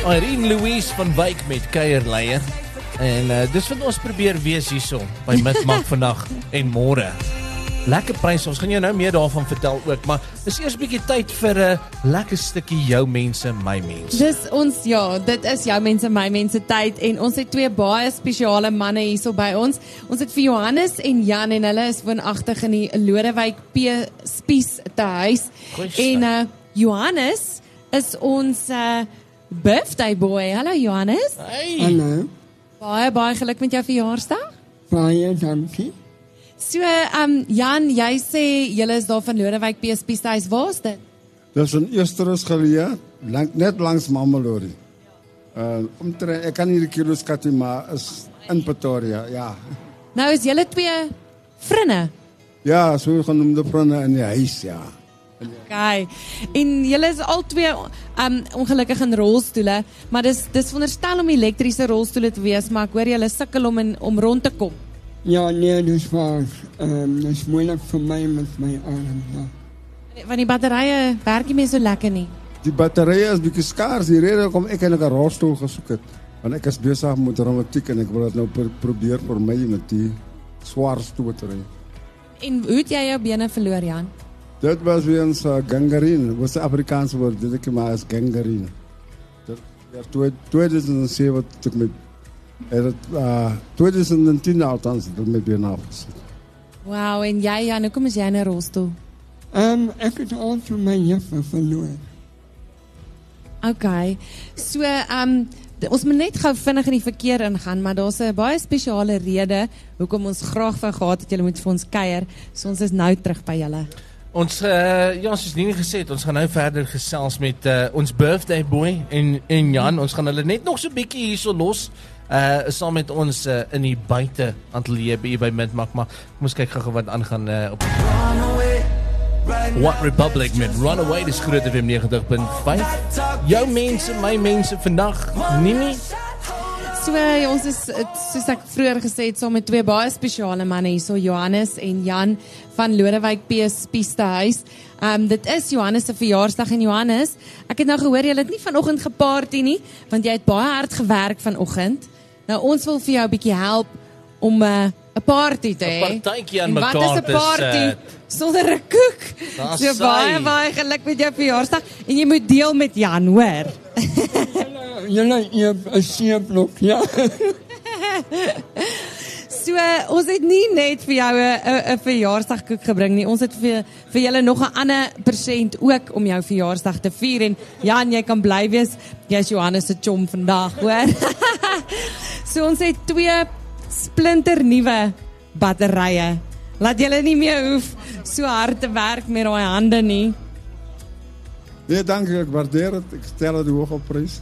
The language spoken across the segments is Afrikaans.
Irene Louise van Wyk met kuierleier. En uh, dis wat ons probeer wees hierso by Midmark vandag en môre. Lekker pryse. Ons gaan jou nou meer daarvan vertel ook, maar dis eers 'n bietjie tyd vir 'n lekker stukkie jou mense, my mense. Dis ons ja, dit is jou mense, my mense tyd en ons het twee baie spesiale manne hierso by ons. Ons het vir Johannes en Jan en hulle is woonagtig in die Lodewyk P Spies te huis. Goeie En uh Johannes is ons uh birthday boy. Hallo Johannes. Hey. Hallo, Baie baie geluk met jou verjaarsdag. baie dankie. So, um Jan, jy sê julle is daar van Lodewyk P Spies te huis. Waar's dit? Dis in Esterus geleë, lank net langs Mamelodi. Uh omtrent ek kan nie die kilos skat nie, maar is in Pretoria, ja. Nou is julle twee vriende. Ja, so genoemde vriende in die huis, ja. Okay. En julle is al twee um ongelukkig in rolstoele, maar dis dis veronderstel om elektriese rolstoele te wees, maar ek hoor julle sukkel om in, om rond te kom. Ja, nee, dis waar. Ehm um, dis moeilik vir my met my arm. Ja. Want die batterye werk nie meer so lekker nie. Die batterye is bietjie skaars. Die rede hoekom ek eintlik 'n rolstoel gesoek het, want ek is besig met reumatiek en ek wil dit nou pro probeer vir my met die swaar stootry. En hoe het jy jou bene verloor, Jan? Dit was weens uh, gangrene. Wat 'n Afrikaanse woord, dit ek maar as gangrene. Dit ja, toe 2007 wat ek met het het, uh 2010 althans dit met been afgesit. Wow, en jy Jan, hoekom is jy in 'n rolstoel? Ehm um, ek het al toe my juffe verloor. Okay. So, um ons moet net gou vinnig in die verkeer ingaan, maar daar's 'n baie spesiale rede hoekom ons graag wou gehad het julle moet vir ons kuier. So ons is nou terug by julle. Ons uh, ja, soos nie gesê het, ons gaan nou verder gesels met uh, ons birthday boy en en Jan. Ons gaan hulle net nog so bietjie hierso los. Uh saam met ons uh, in die buite ateljee by by Midmark, maar kom ons kyk gou-gou wat aangaan uh, op What Republic met Runaway dis groot FM 90.5. Jou mense, my mense vandag, Nini. So uh, ons is uh, soos ek vroeër gesê het saam met twee baie spesiale manne hierso Johannes en Jan van Lodewyk P Spieste huis. Um dit is Johannes se verjaarsdag en Johannes, ek het nou gehoor jy het nie vanoggend geparty nie, want jy het baie hard gewerk vanoggend. Nou ons wil vir jou 'n bietjie help om 'n uh, party te hê. 'n Partytjie aan mekaar Wat is 'n te party sonder 'n koek? So baie baie geluk met jou verjaarsdag en jy moet deel met Jan, hoor. Julle eet 'n seeblok, ja. So uh, ons het nie net vir jou 'n verjaarsdagkoek gebring nie. Ons het vir vir julle nog 'n ander persent ook om jou verjaarsdag te vier en Jan, jy kan bly wees. Jy's Johannes se chom vandag, hoor. so ons het twee splinter nuwe batterye. Laat julle nie meer hoef so hard te werk met daai hande nie. Nee, dankie, ek waardeer dit. Ek stel dit hoog op prys.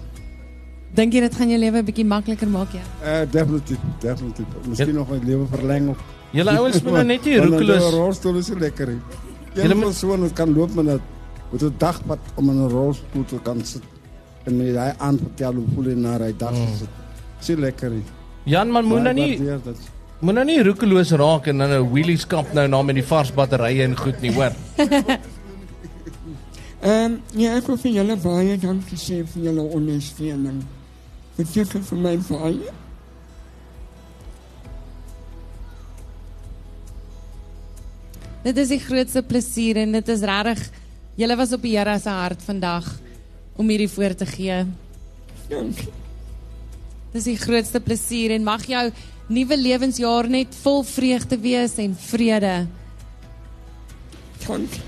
Dink jy dit gaan jou lewe 'n bietjie makliker maak, ja? Uh definitief, definitief. Miskien nog my lewe verleng ook. Julle ouens moet nou net 'n roekeloos. rolstoel is lekker. Julle moet- persoon wat kan loop met 'n met 'n dagpad om in 'n rolstoel te kan sit. En my hy aanvertel hoe voel hy na hy dag Mm. sit. Nie lekker. Jan man moet nou nie dit. moet nou nie roekeloos raak en dan 'n wheelies kamp nou na met die vars batterye en goed nie, hoor. Ehm um, ja, ek wil vir julle baie dankie sê vir julle ondersteuning. Beteken vir my baie. Dit is die grootste plesier en dit is regtig julle was op die Here se hart vandag om hierdie voor te gee. Dankie. Dis die grootste plesier en mag jou nuwe lewensjaar net vol vreugde wees en vrede. Dankie.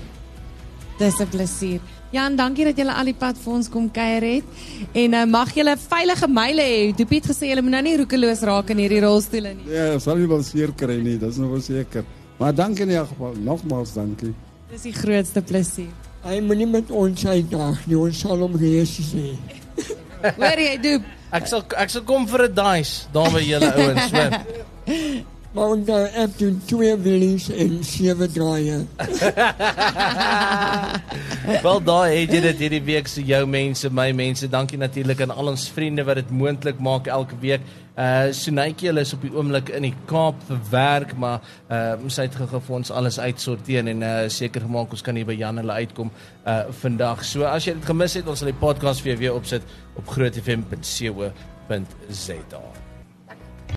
Dis 'n plesier. Jan, dankie dat julle al die pad vir ons kom kuier het. En uh, mag julle veilige myle hê. Doopie het gesê julle moet nou nie roekeloos raak in hierdie rolstoele nie. Ja, sal nie wel seer kry nie, dis nou wel seker. Maar dankie in elk geval. Nogmaals dankie. Dis die grootste plesier. Hy moet nie met ons uitdaag nie, ons sal hom reis sê. Hoor jy, Doop? Ek sal ek sal kom vir 'n dice daar by julle ouens, hoor. Maar onthou ek doen twee wheelies en sewe draaie. Wel daai het jy dit hierdie week se jou mense, my mense. Dankie natuurlik aan al ons vriende wat dit moontlik maak elke week. Uh Sunetjie hulle is op die oomblik in die Kaap vir werk, maar uh sy het gou vir ons alles uitsorteer en uh seker gemaak ons kan hier by Jan hulle uitkom uh vandag. So as jy dit gemis het, ons sal die podcast vir jou weer opsit op grootfm.co.za.